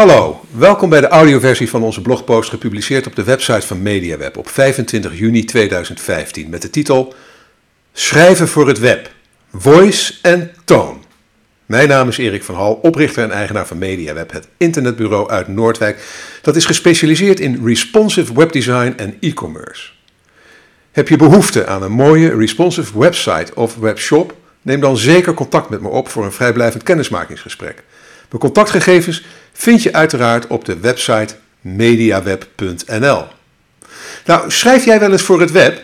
Hallo, welkom bij de audioversie van onze blogpost gepubliceerd op de website van MediaWeb op 25 juni 2015 met de titel Schrijven voor het web, voice en tone. Mijn naam is Erik van Hal, oprichter en eigenaar van MediaWeb, het internetbureau uit Noordwijk dat is gespecialiseerd in responsive webdesign en e-commerce. Heb je behoefte aan een mooie responsive website of webshop? Neem dan zeker contact met me op voor een vrijblijvend kennismakingsgesprek. Mijn contactgegevens vind je uiteraard op de website mediaweb.nl. Nou, schrijf jij wel eens voor het web,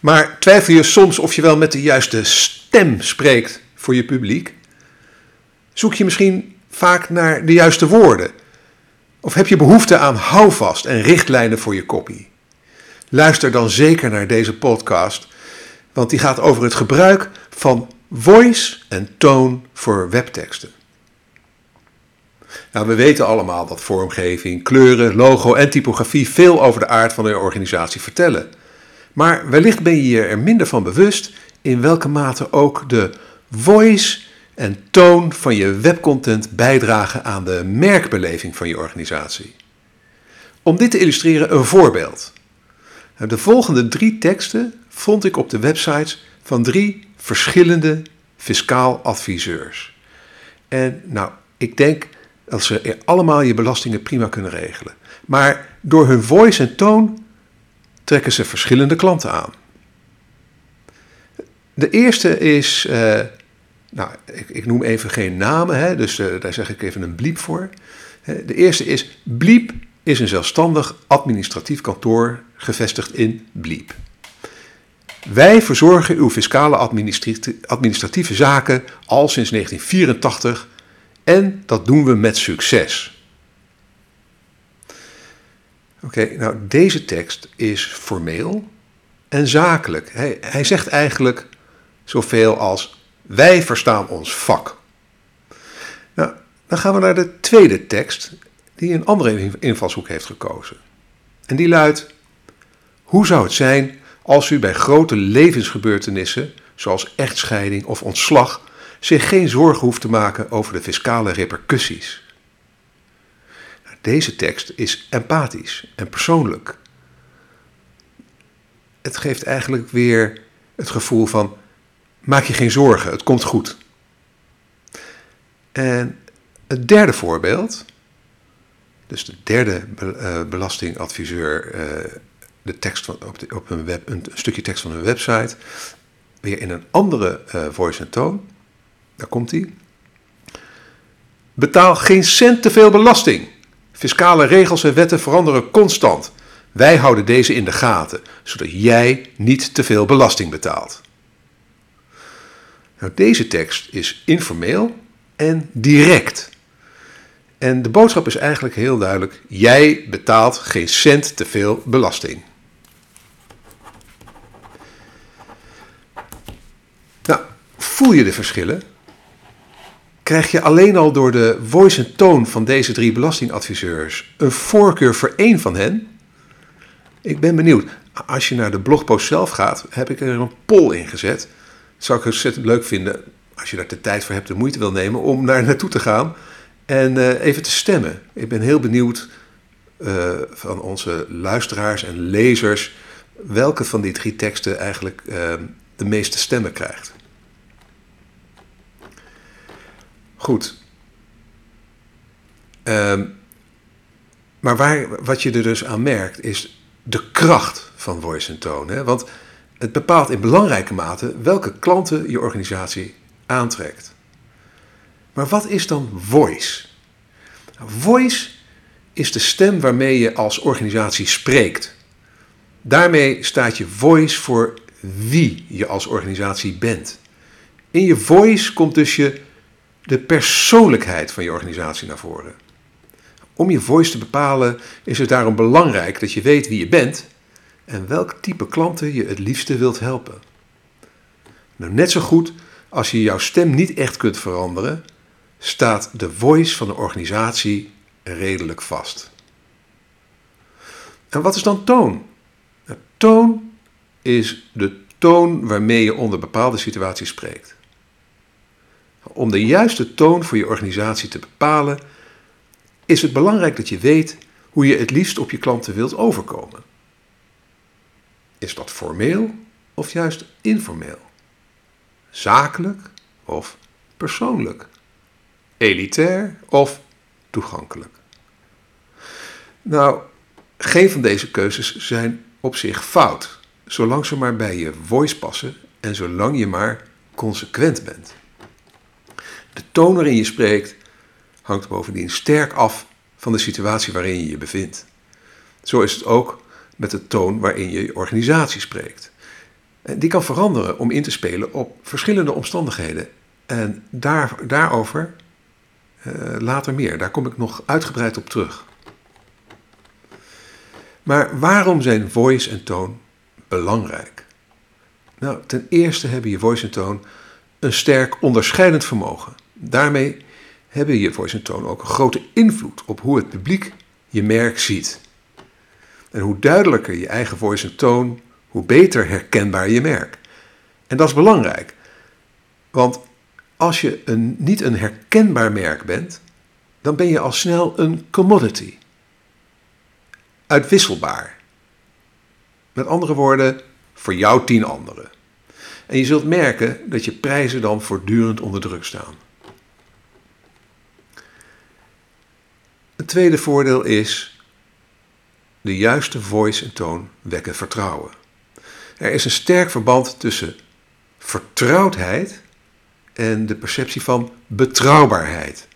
maar twijfel je soms of je wel met de juiste stem spreekt voor je publiek? Zoek je misschien vaak naar de juiste woorden? Of heb je behoefte aan houvast en richtlijnen voor je copy? Luister dan zeker naar deze podcast, want die gaat over het gebruik van voice en tone voor webteksten. Nou, we weten allemaal dat vormgeving, kleuren, logo en typografie veel over de aard van een organisatie vertellen. Maar wellicht ben je je er minder van bewust in welke mate ook de voice en toon van je webcontent bijdragen aan de merkbeleving van je organisatie. Om dit te illustreren een voorbeeld. De volgende drie teksten vond ik op de websites van drie verschillende fiscaal adviseurs. En nou, ik denk dat ze allemaal je belastingen prima kunnen regelen. Maar door hun voice en toon trekken ze verschillende klanten aan. De eerste is, uh, nou, ik, ik, noem even geen namen, hè, dus uh, daar zeg ik even een bliep voor. De eerste is, Bliep is een zelfstandig administratief kantoor gevestigd in Bliep. Wij verzorgen uw fiscale administratieve zaken al sinds 1984 en dat doen we met succes. Oké, nou deze tekst is formeel en zakelijk. Hij, hij zegt eigenlijk zoveel als wij verstaan ons vak. Nou, dan gaan we naar de tweede tekst die een andere invalshoek heeft gekozen. En die luidt: Hoe zou het zijn als u bij grote levensgebeurtenissen, zoals echtscheiding of ontslag, zich geen zorgen hoeft te maken over de fiscale repercussies. Nou, deze tekst is empathisch en persoonlijk. Het geeft eigenlijk weer het gevoel van: maak je geen zorgen, het komt goed. En het derde voorbeeld, dus de derde eh, belastingadviseur, uh, de tekst van, op, op een, web, een, stukje tekst van een website, weer in een andere uh, voice en toon. Daar komt hij. Betaal geen cent te veel belasting. Fiscale regels en wetten veranderen constant. Wij houden deze in de gaten, zodat jij niet te veel belasting betaalt. Nou, deze tekst is informeel en direct. En de boodschap is eigenlijk heel duidelijk: jij betaalt geen cent te veel belasting. Nou, voel je de verschillen? Krijg je alleen al door de voice en toon van deze drie belastingadviseurs een voorkeur voor één van hen? Ik ben benieuwd. Als je naar de blogpost zelf gaat, heb ik er een poll in gezet. Zou ik ontzettend leuk vinden als je daar de tijd voor hebt, de moeite wil nemen om naar naartoe te gaan en uh, even te stemmen. Ik ben heel benieuwd uh, van onze luisteraars en lezers welke van die drie teksten eigenlijk uh, de meeste stemmen krijgt. Goed. Um, maar waar, wat je er dus aan merkt, is de kracht van voice en tone. Want het bepaalt in belangrijke mate welke klanten je organisatie aantrekt. Maar wat is dan voice? Nou, voice is de stem waarmee je als organisatie spreekt. Daarmee staat je voice voor wie je als organisatie bent. In je voice komt dus je de persoonlijkheid van je organisatie naar voren. Om je voice te bepalen is het daarom belangrijk dat je weet wie je bent en welk type klanten je het liefste wilt helpen. Nou, net zo goed als je jouw stem niet echt kunt veranderen, staat de voice van de organisatie redelijk vast. En wat is dan toon? Nou, toon is de toon waarmee je onder bepaalde situaties spreekt. Om de juiste toon voor je organisatie te bepalen, is het belangrijk dat je weet hoe je het liefst op je klanten wilt overkomen. Is dat formeel of juist informeel? Zakelijk of persoonlijk? Elitair of toegankelijk? Nou, geen van deze keuzes zijn op zich fout, zolang ze maar bij je voice passen en zolang je maar consequent bent. De toon waarin je spreekt hangt bovendien sterk af van de situatie waarin je je bevindt. Zo is het ook met de toon waarin je je organisatie spreekt. Die kan veranderen om in te spelen op verschillende omstandigheden. En daar, daarover uh, later meer. Daar kom ik nog uitgebreid op terug. Maar waarom zijn voice en toon belangrijk? Nou, ten eerste hebben je voice en toon een sterk onderscheidend vermogen. Daarmee hebben je voice en toon ook een grote invloed op hoe het publiek je merk ziet. En hoe duidelijker je eigen voice en toon, hoe beter herkenbaar je merk. En dat is belangrijk, want als je een, niet een herkenbaar merk bent, dan ben je al snel een commodity. Uitwisselbaar. Met andere woorden, voor jou tien anderen. En je zult merken dat je prijzen dan voortdurend onder druk staan. Een tweede voordeel is de juiste voice en toon wekken vertrouwen. Er is een sterk verband tussen vertrouwdheid en de perceptie van betrouwbaarheid.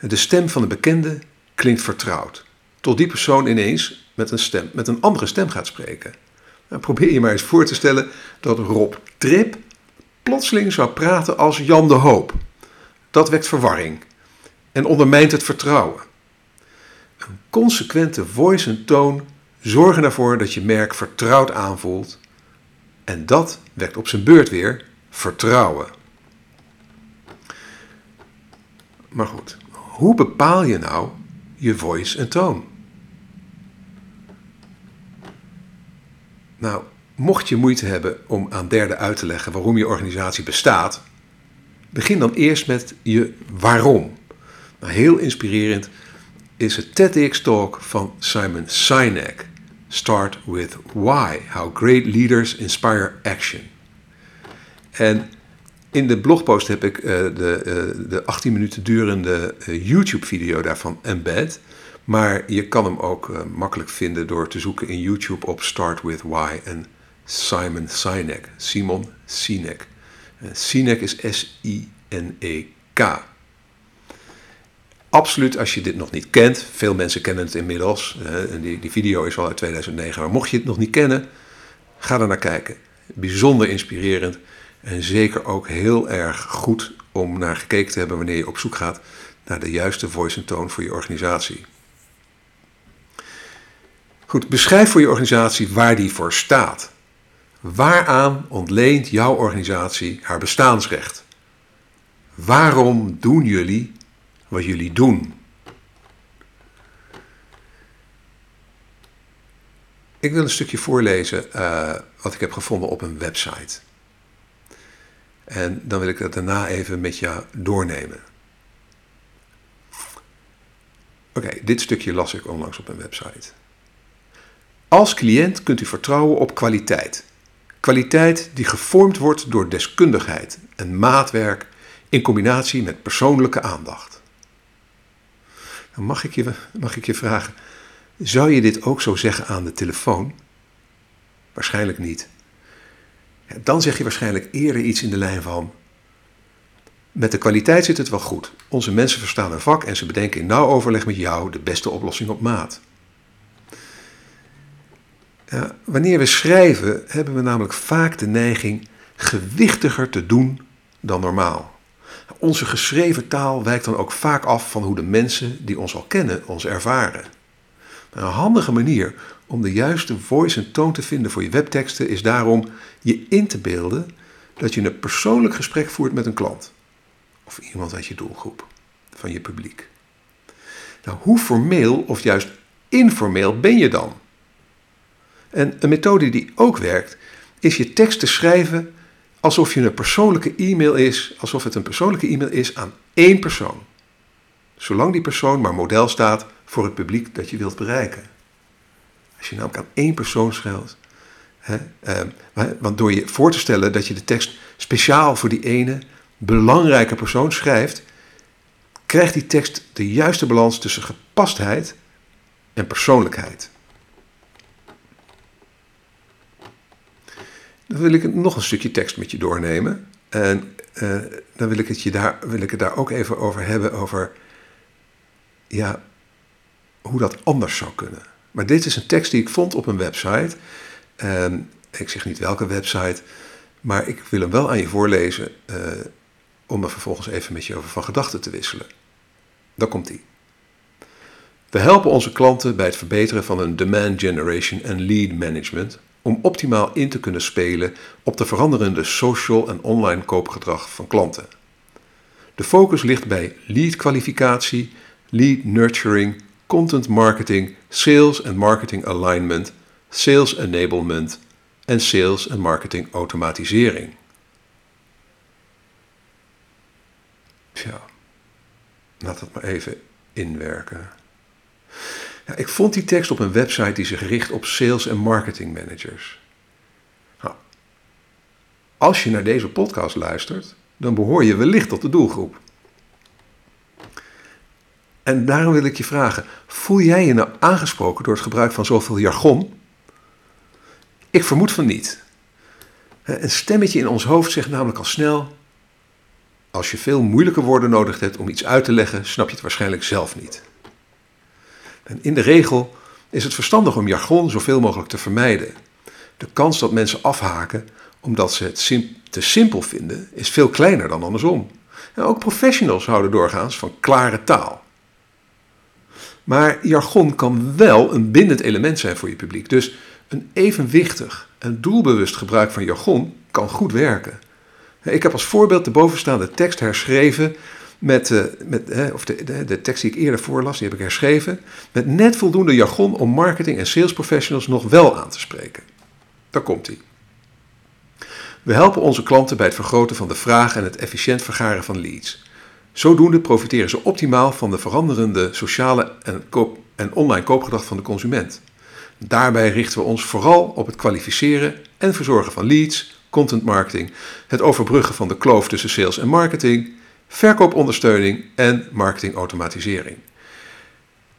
De stem van de bekende klinkt vertrouwd, tot die persoon ineens met een, stem, met een andere stem gaat spreken. Nou, probeer je maar eens voor te stellen dat Rob Trip plotseling zou praten als Jan de Hoop. Dat wekt verwarring en ondermijnt het vertrouwen. Consequente voice en toon zorgen ervoor dat je merk vertrouwd aanvoelt. En dat wekt op zijn beurt weer vertrouwen. Maar goed, hoe bepaal je nou je voice en toon? Nou, mocht je moeite hebben om aan derden uit te leggen waarom je organisatie bestaat, begin dan eerst met je waarom. Nou, heel inspirerend is het TEDx-talk van Simon Sinek. Start with why. How great leaders inspire action. En in de blogpost heb ik uh, de, uh, de 18 minuten durende uh, YouTube-video daarvan embed. Maar je kan hem ook makkelijk vinden door te zoeken in YouTube op Start with Why en Simon Sinek. Simon Sinek. Sinek is S-I-N-E-K. Absoluut, als je dit nog niet kent, veel mensen kennen het inmiddels, die, die video is al uit 2009, maar mocht je het nog niet kennen, ga er naar kijken. Bijzonder inspirerend en zeker ook heel erg goed om naar gekeken te hebben wanneer je op zoek gaat naar de juiste voice en toon voor je organisatie. Goed, beschrijf voor je organisatie waar die voor staat. Waaraan ontleent jouw organisatie haar bestaansrecht? Waarom doen jullie wat jullie doen? Ik wil een stukje voorlezen uh, wat ik heb gevonden op een website. En dan wil ik dat daarna even met jou doornemen. Oké, dit stukje las ik onlangs op een website. Als cliënt kunt u vertrouwen op kwaliteit. Kwaliteit die gevormd wordt door deskundigheid en maatwerk in combinatie met persoonlijke aandacht. Mag ik je, mag ik je vragen, zou je dit ook zo zeggen aan de telefoon? Waarschijnlijk niet. Dan zeg je waarschijnlijk eerder iets in de lijn van. Met de kwaliteit zit het wel goed. Onze mensen verstaan een vak en ze bedenken in nauw overleg met jou de beste oplossing op maat. Ja, wanneer we schrijven, hebben we namelijk vaak de neiging gewichtiger te doen dan normaal. Onze geschreven taal wijkt dan ook vaak af van hoe de mensen die ons al kennen ons ervaren. Een handige manier om de juiste voice en toon te vinden voor je webteksten is daarom je in te beelden dat je een persoonlijk gesprek voert met een klant. Of iemand uit je doelgroep, van je publiek. Nou, hoe formeel of juist informeel ben je dan? En een methode die ook werkt, is je tekst te schrijven alsof je een persoonlijke e-mail is, alsof het een persoonlijke e-mail is aan één persoon. zolang die persoon maar model staat voor het publiek dat je wilt bereiken. Als je namelijk aan één persoon schrijft, hè, eh, want door je voor te stellen dat je de tekst speciaal voor die ene belangrijke persoon schrijft, krijgt die tekst de juiste balans tussen gepastheid en persoonlijkheid. Dan wil ik nog een stukje tekst met je doornemen. En uh, dan wil ik, het je daar, wil ik het daar ook even over hebben, over ja, hoe dat anders zou kunnen. Maar dit is een tekst die ik vond op een website. En ik zeg niet welke website, maar ik wil hem wel aan je voorlezen uh, om er vervolgens even met je over van gedachten te wisselen. Daar komt hij. We helpen onze klanten bij het verbeteren van hun demand generation en lead management om optimaal in te kunnen spelen op de veranderende social en online koopgedrag van klanten. De focus ligt bij lead kwalificatie, lead nurturing, content marketing, sales en marketing alignment, sales enablement en sales en marketing automatisering. Tja, laat dat maar even inwerken. Ik vond die tekst op een website die zich richt op sales en marketing managers. Nou, als je naar deze podcast luistert, dan behoor je wellicht tot de doelgroep. En daarom wil ik je vragen: voel jij je nou aangesproken door het gebruik van zoveel jargon? Ik vermoed van niet. Een stemmetje in ons hoofd zegt namelijk al snel: als je veel moeilijke woorden nodig hebt om iets uit te leggen, snap je het waarschijnlijk zelf niet. En in de regel is het verstandig om jargon zoveel mogelijk te vermijden. De kans dat mensen afhaken omdat ze het te simpel vinden, is veel kleiner dan andersom. En ook professionals houden doorgaans van klare taal. Maar jargon kan wel een bindend element zijn voor je publiek. Dus een evenwichtig en doelbewust gebruik van jargon kan goed werken. Ik heb als voorbeeld de bovenstaande tekst herschreven met, met of de, de, de, tekst die ik eerder voorlas, die heb ik herschreven, met net voldoende jargon om marketing en sales professionals nog wel aan te spreken. Daar komt hij. We helpen onze klanten bij het vergroten van de vraag en het efficiënt vergaren van leads. Zodoende profiteren ze optimaal van de veranderende sociale en, koop en online koopgedrag van de consument. Daarbij richten we ons vooral op het kwalificeren en verzorgen van leads, content marketing, het overbruggen van de kloof tussen sales en marketing, verkoopondersteuning en marketingautomatisering.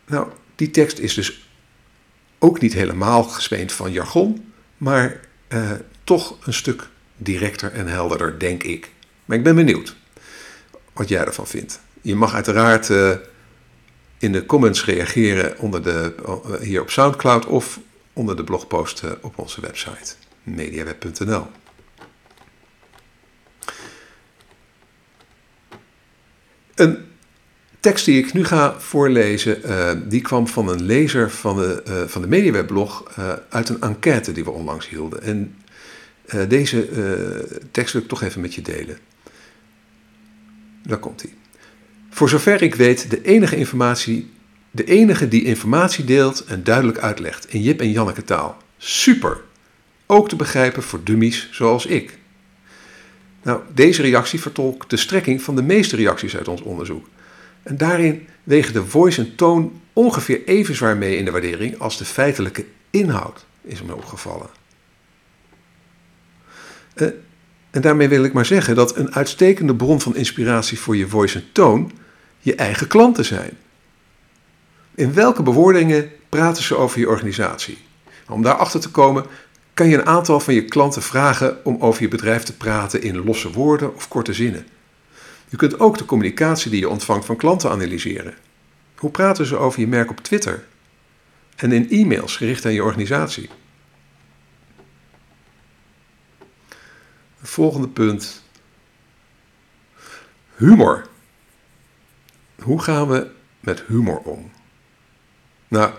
Nou, die tekst is dus ook niet helemaal gespeend van jargon, maar eh, toch een stuk directer en helderder, denk ik. Maar ik ben benieuwd wat jij ervan vindt. Je mag uiteraard uh, in de comments reageren onder de, uh, hier op SoundCloud of onder de blogpost uh, op onze website mediaweb.nl. Een tekst die ik nu ga voorlezen, uh, die kwam van een lezer van de, uh, van de MediaWeb-blog uh, uit een enquête die we onlangs hielden. En deze tekst wil ik toch even met je delen. Daar komt hij. Voor zover ik weet, de enige, informatie, de enige die informatie deelt en duidelijk uitlegt in Jip en Janneke taal. Super! Ook te begrijpen voor dummies zoals ik. Nou, deze reactie vertolkt de strekking van de meeste reacties uit ons onderzoek. En daarin wegen de voice en toon ongeveer even zwaar mee in de waardering als de feitelijke inhoud, is me opgevallen. Uh, en daarmee wil ik maar zeggen dat een uitstekende bron van inspiratie voor je voice en toon je eigen klanten zijn. In welke bewoordingen praten ze over je organisatie? Om daarachter te komen kan je een aantal van je klanten vragen om over je bedrijf te praten in losse woorden of korte zinnen. Je kunt ook de communicatie die je ontvangt van klanten analyseren. Hoe praten ze over je merk op Twitter? En in e-mails gericht aan je organisatie? Volgende punt. Humor. Hoe gaan we met humor om? Nou,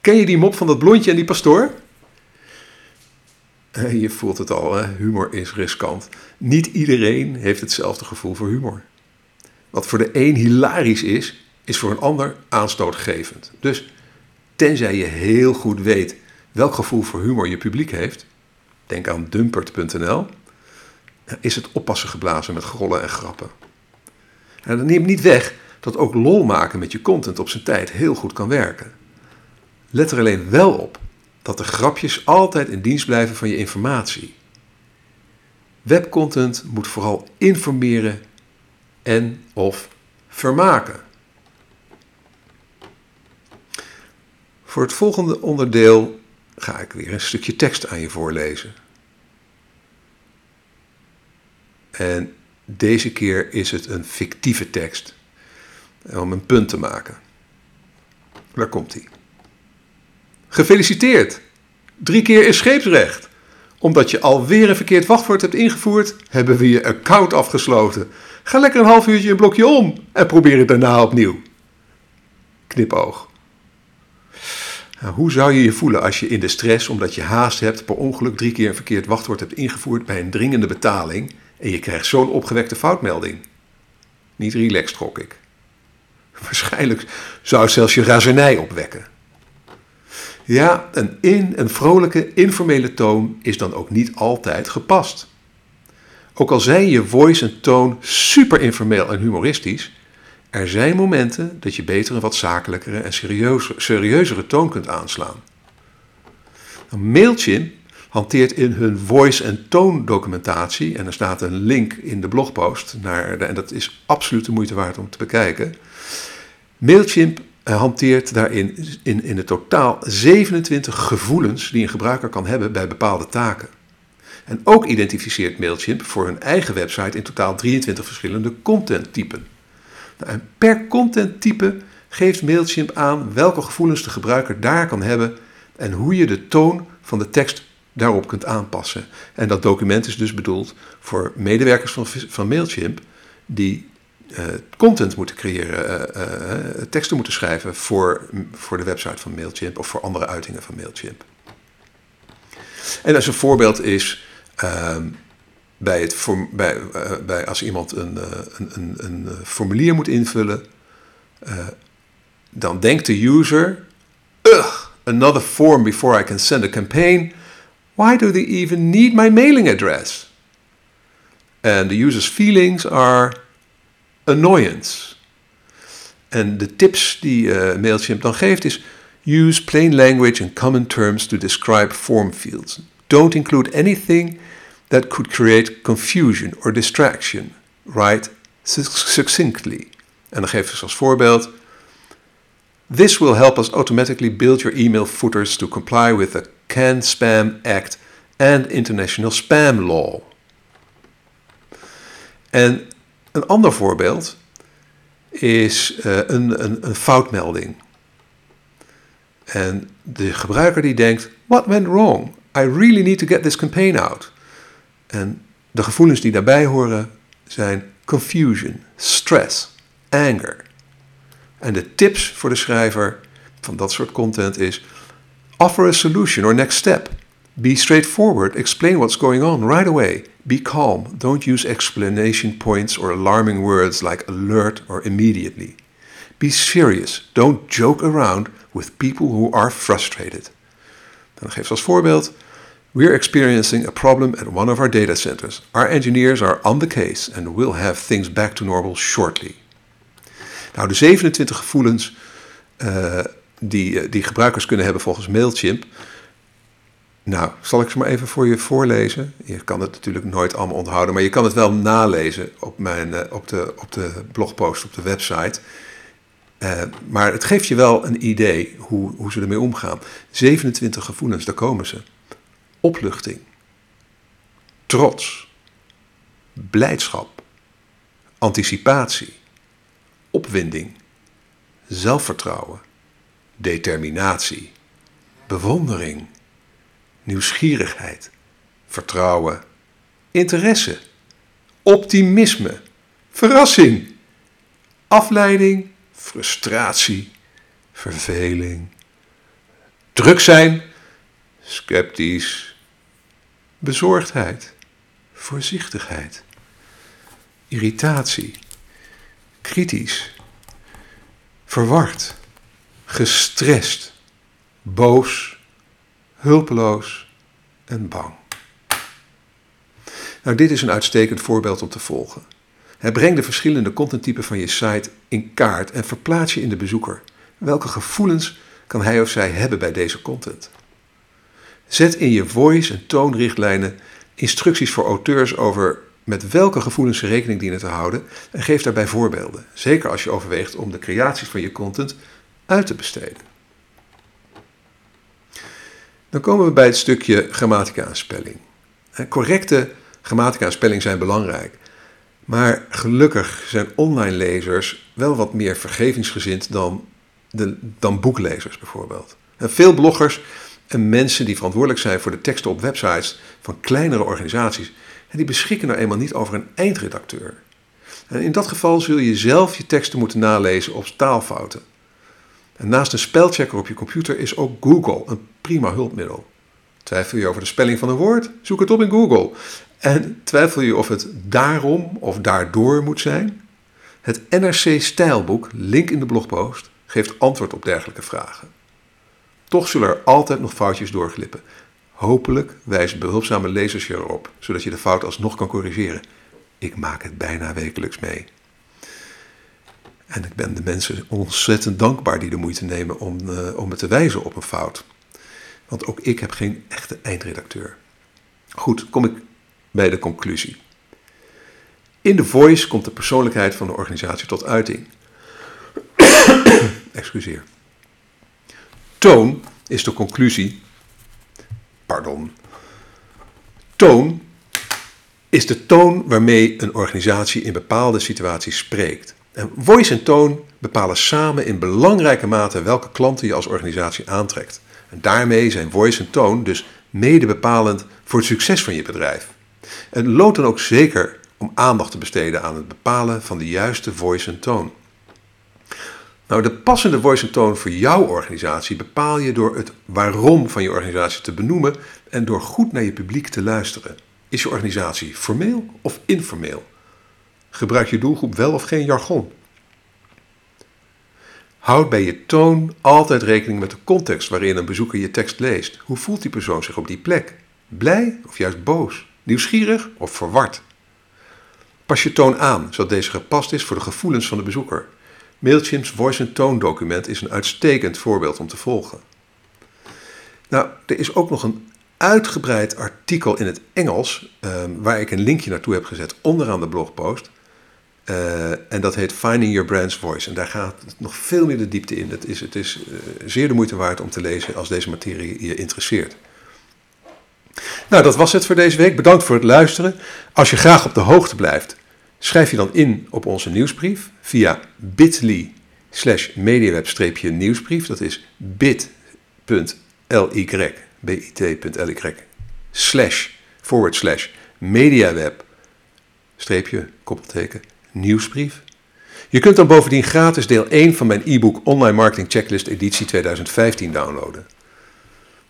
ken je die mop van dat blondje en die pastoor? Je voelt het al, hè? humor is riskant. Niet iedereen heeft hetzelfde gevoel voor humor. Wat voor de een hilarisch is, is voor een ander aanstootgevend. Dus tenzij je heel goed weet welk gevoel voor humor je publiek heeft, denk aan dumpert.nl, is het oppassen geblazen met grollen en grappen. En dat neemt niet weg dat ook lol maken met je content op zijn tijd heel goed kan werken. Let er alleen wel op dat de grapjes altijd in dienst blijven van je informatie. Webcontent moet vooral informeren en of vermaken. Voor het volgende onderdeel ga ik weer een stukje tekst aan je voorlezen. En deze keer is het een fictieve tekst om een punt te maken. Daar komt hij. Gefeliciteerd! Drie keer is scheepsrecht. Omdat je alweer een verkeerd wachtwoord hebt ingevoerd, hebben we je account afgesloten. Ga lekker een half uurtje een blokje om en probeer het daarna opnieuw. Knipoog. Nou, hoe zou je je voelen als je in de stress, omdat je haast hebt, per ongeluk drie keer een verkeerd wachtwoord hebt ingevoerd bij een dringende betaling en je krijgt zo'n opgewekte foutmelding? Niet relaxed, gok ik. Waarschijnlijk zou het zelfs je razernij opwekken. Ja, een in een vrolijke, informele toon is dan ook niet altijd gepast. Ook al zijn je voice en toon super informeel en humoristisch, er zijn momenten dat je beter een wat zakelijkere en serieuzere toon kunt aanslaan. Mailchimp hanteert in hun voice- en toondocumentatie, en er staat een link in de blogpost, naar en dat is absoluut de moeite waard om te bekijken. Mailchimp hanteert daarin in, in het totaal 27 gevoelens die een gebruiker kan hebben bij bepaalde taken. En ook identificeert Mailchimp voor hun eigen website in totaal 23 verschillende contenttypen. Nou, en per contenttype geeft Mailchimp aan welke gevoelens de gebruiker daar kan hebben en hoe je de toon van de tekst daarop kunt aanpassen. En dat document is dus bedoeld voor medewerkers van, van Mailchimp die content moeten creëren, uh, uh, teksten moeten schrijven voor, voor de website van Mailchimp of voor andere uitingen van Mailchimp. En als een voorbeeld is ehm, bij het, bij, bij als iemand een, een, een, een, formulier moet invullen, dan denkt de user, ugh, another form before I can send a campaign. Why do they even need my mailing address? And the user's feelings are annoyance. En de tips die uh, Mailchimp dan geeft is: use plain language and common terms to describe form fields. Don't include anything that could create confusion or distraction. Write succinctly. En dan geeft ze als voorbeeld: This will help us automatically build your email footers to comply with the CAN Spam Act and International Spam Law. En een ander voorbeeld is uh, een, een, een foutmelding. En de gebruiker die denkt, what went wrong? I really need to get this campaign out. En de gevoelens die daarbij horen zijn confusion, stress, anger. En de tips voor de schrijver van dat soort content is: offer a solution or next step. Be straightforward, explain what's going on right away. Be calm, don't use explanation points or alarming words like alert or immediately. Be serious, don't joke around with people who are frustrated. Dan geef als voorbeeld: We're experiencing a problem at one of our data centers. Our engineers are on the case and will have things back to normal shortly. Nou, de 27 gevoelens uh, die, die gebruikers kunnen hebben volgens Mailchimp nou, zal ik ze maar even voor je voorlezen. Je kan het natuurlijk nooit allemaal onthouden, maar je kan het wel nalezen op, mijn, eh, op, de, op de blogpost op de website. Uh, maar het geeft je wel een idee hoe, hoe ze ermee omgaan. 27 gevoelens, daar komen ze. Opluchting, trots, blijdschap, anticipatie, opwinding, zelfvertrouwen, determinatie, bewondering nieuwsgierigheid, vertrouwen, interesse, optimisme, verrassing, afleiding, frustratie, verveling, druk zijn, sceptisch, bezorgdheid, voorzichtigheid, irritatie, kritisch, verward, gestrest, boos, hulpeloos en bang. Nou, dit is een uitstekend voorbeeld om te volgen. breng de verschillende contenttypen van je site in kaart en verplaats je in de bezoeker. Welke gevoelens kan hij of zij hebben bij deze content? Zet in je voice en toonrichtlijnen instructies voor auteurs over met welke gevoelens ze rekening dienen te houden en geef daarbij voorbeelden. Zeker als je overweegt om de creaties van je content uit te besteden. Dan komen we bij het stukje grammatica en spelling. Correcte grammatica en spelling zijn belangrijk. Maar gelukkig zijn online lezers wel wat meer vergevingsgezind dan, de, dan boeklezers bijvoorbeeld. En veel bloggers en mensen die verantwoordelijk zijn voor de teksten op websites van kleinere organisaties, die beschikken nou eenmaal niet over een eindredacteur. En in dat geval zul je zelf je teksten moeten nalezen op taalfouten. En naast een spelchecker op je computer is ook Google een prima hulpmiddel. Twijfel je over de spelling van een woord? Zoek het op in Google. En twijfel je of het daarom of daardoor moet zijn? Het NRC Stijlboek, link in de blogpost, geeft antwoord op dergelijke vragen. Toch zullen er altijd nog foutjes doorglippen. Hopelijk wijzen behulpzame lezers je erop, zodat je de fout alsnog kan corrigeren. Ik maak het bijna wekelijks mee. En ik ben de mensen ontzettend dankbaar die de moeite nemen om, uh, om me te wijzen op een fout. Want ook ik heb geen echte eindredacteur. Goed, kom ik bij de conclusie. In de voice komt de persoonlijkheid van de organisatie tot uiting. Excuseer. Toon is de conclusie. Pardon. Toon is de toon waarmee een organisatie in bepaalde situaties spreekt. En voice en toon bepalen samen in belangrijke mate welke klanten je als organisatie aantrekt. En daarmee zijn voice en toon dus mede bepalend voor het succes van je bedrijf. En lood dan ook zeker om aandacht te besteden aan het bepalen van de juiste voice en toon. Nou, de passende voice en toon voor jouw organisatie bepaal je door het waarom van je organisatie te benoemen en door goed naar je publiek te luisteren. Is je organisatie formeel of informeel? Gebruik je doelgroep wel of geen jargon? Houd bij je toon altijd rekening met de context waarin een bezoeker je tekst leest. Hoe voelt die persoon zich op die plek? Blij of juist boos? Nieuwsgierig of verward? Pas je toon aan, zodat deze gepast is voor de gevoelens van de bezoeker. Mailchimp's voice and tone document is een uitstekend voorbeeld om te volgen. Nou, er is ook nog een uitgebreid artikel in het Engels, ehm, waar ik een linkje naartoe heb gezet onderaan de blogpost. Uh, en dat heet Finding Your Brand's Voice. En daar gaat het nog veel meer de diepte in. Het is, het is uh, zeer de moeite waard om te lezen als deze materie je interesseert. Nou, dat was het voor deze week. Bedankt voor het luisteren. Als je graag op de hoogte blijft, schrijf je dan in op onze nieuwsbrief via bit.ly slash mediaweb-nieuwsbrief. Dat is bit.ly, bit.ly slash forward slash mediaweb streepje, koppelteken, nieuwsbrief. Je kunt dan bovendien gratis deel 1 van mijn e-book Online Marketing Checklist editie 2015 downloaden.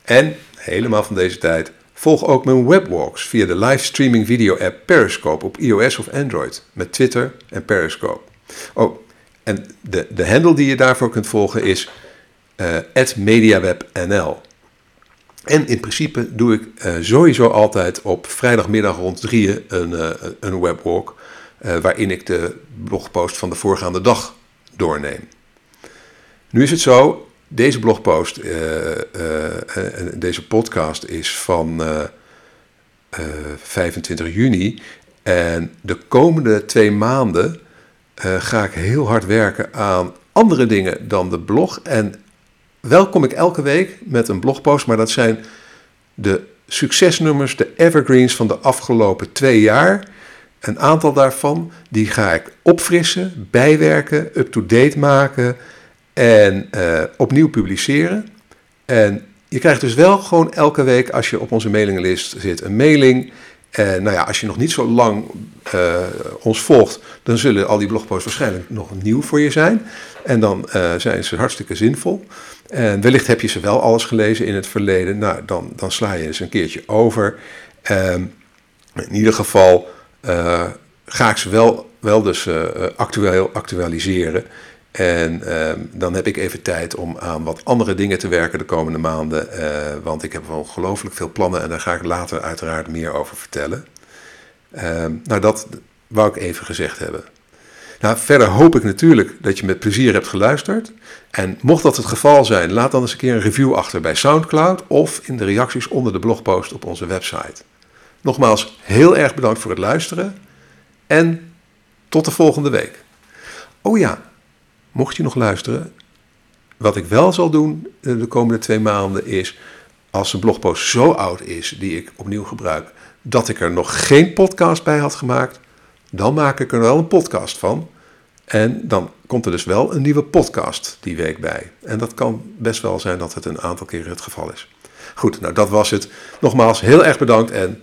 En, helemaal van deze tijd, volg ook mijn webwalks via de livestreaming video app Periscope op iOS of Android met Twitter en Periscope. Oh, en de, de handle die je daarvoor kunt volgen is uh, @mediawebnl. En in principe doe ik uh, sowieso altijd op vrijdagmiddag rond drieën een, uh, een webwalk. Uh, waarin ik de blogpost van de voorgaande dag doorneem. Nu is het zo, deze blogpost, deze podcast is van 25 juni. En de komende twee maanden ga ik heel hard werken aan andere dingen dan de blog. En wel kom ik elke week met een blogpost, maar dat zijn de succesnummers, de evergreens van de afgelopen twee jaar. Een aantal daarvan, die ga ik opfrissen, bijwerken, up-to-date maken en uh, opnieuw publiceren. En je krijgt dus wel gewoon elke week, als je op onze mailinglist zit, een mailing. En nou ja, als je nog niet zo lang uh, ons volgt, dan zullen al die blogposts waarschijnlijk nog nieuw voor je zijn. En dan uh, zijn ze hartstikke zinvol. En wellicht heb je ze wel alles gelezen in het verleden. Nou, dan, dan sla je eens een keertje over. Um, in ieder geval uh, ga ik ze wel, wel dus uh, actueel, actualiseren. En uh, dan heb ik even tijd om aan wat andere dingen te werken de komende maanden. want ik heb wel ongelooflijk veel plannen en daar ga ik later uiteraard meer over vertellen. Ehm, nou, dat wou ik even gezegd hebben. Nou, verder hoop ik natuurlijk dat je met plezier hebt geluisterd. En mocht dat het geval zijn, laat dan eens een keer een review achter bij SoundCloud of in de reacties onder de blogpost op onze website. Nogmaals, heel erg bedankt voor het luisteren en tot de volgende week. Oh ja, mocht je nog luisteren, wat ik wel zal doen de komende twee maanden is, als een blogpost zo oud is die ik opnieuw gebruik, dat ik er nog geen podcast bij had gemaakt, dan maak ik er wel een podcast van. En dan komt er dus wel een nieuwe podcast die week bij. En dat kan best wel zijn dat het een aantal keren het geval is. Goed, nou dat was het. Nogmaals heel erg bedankt en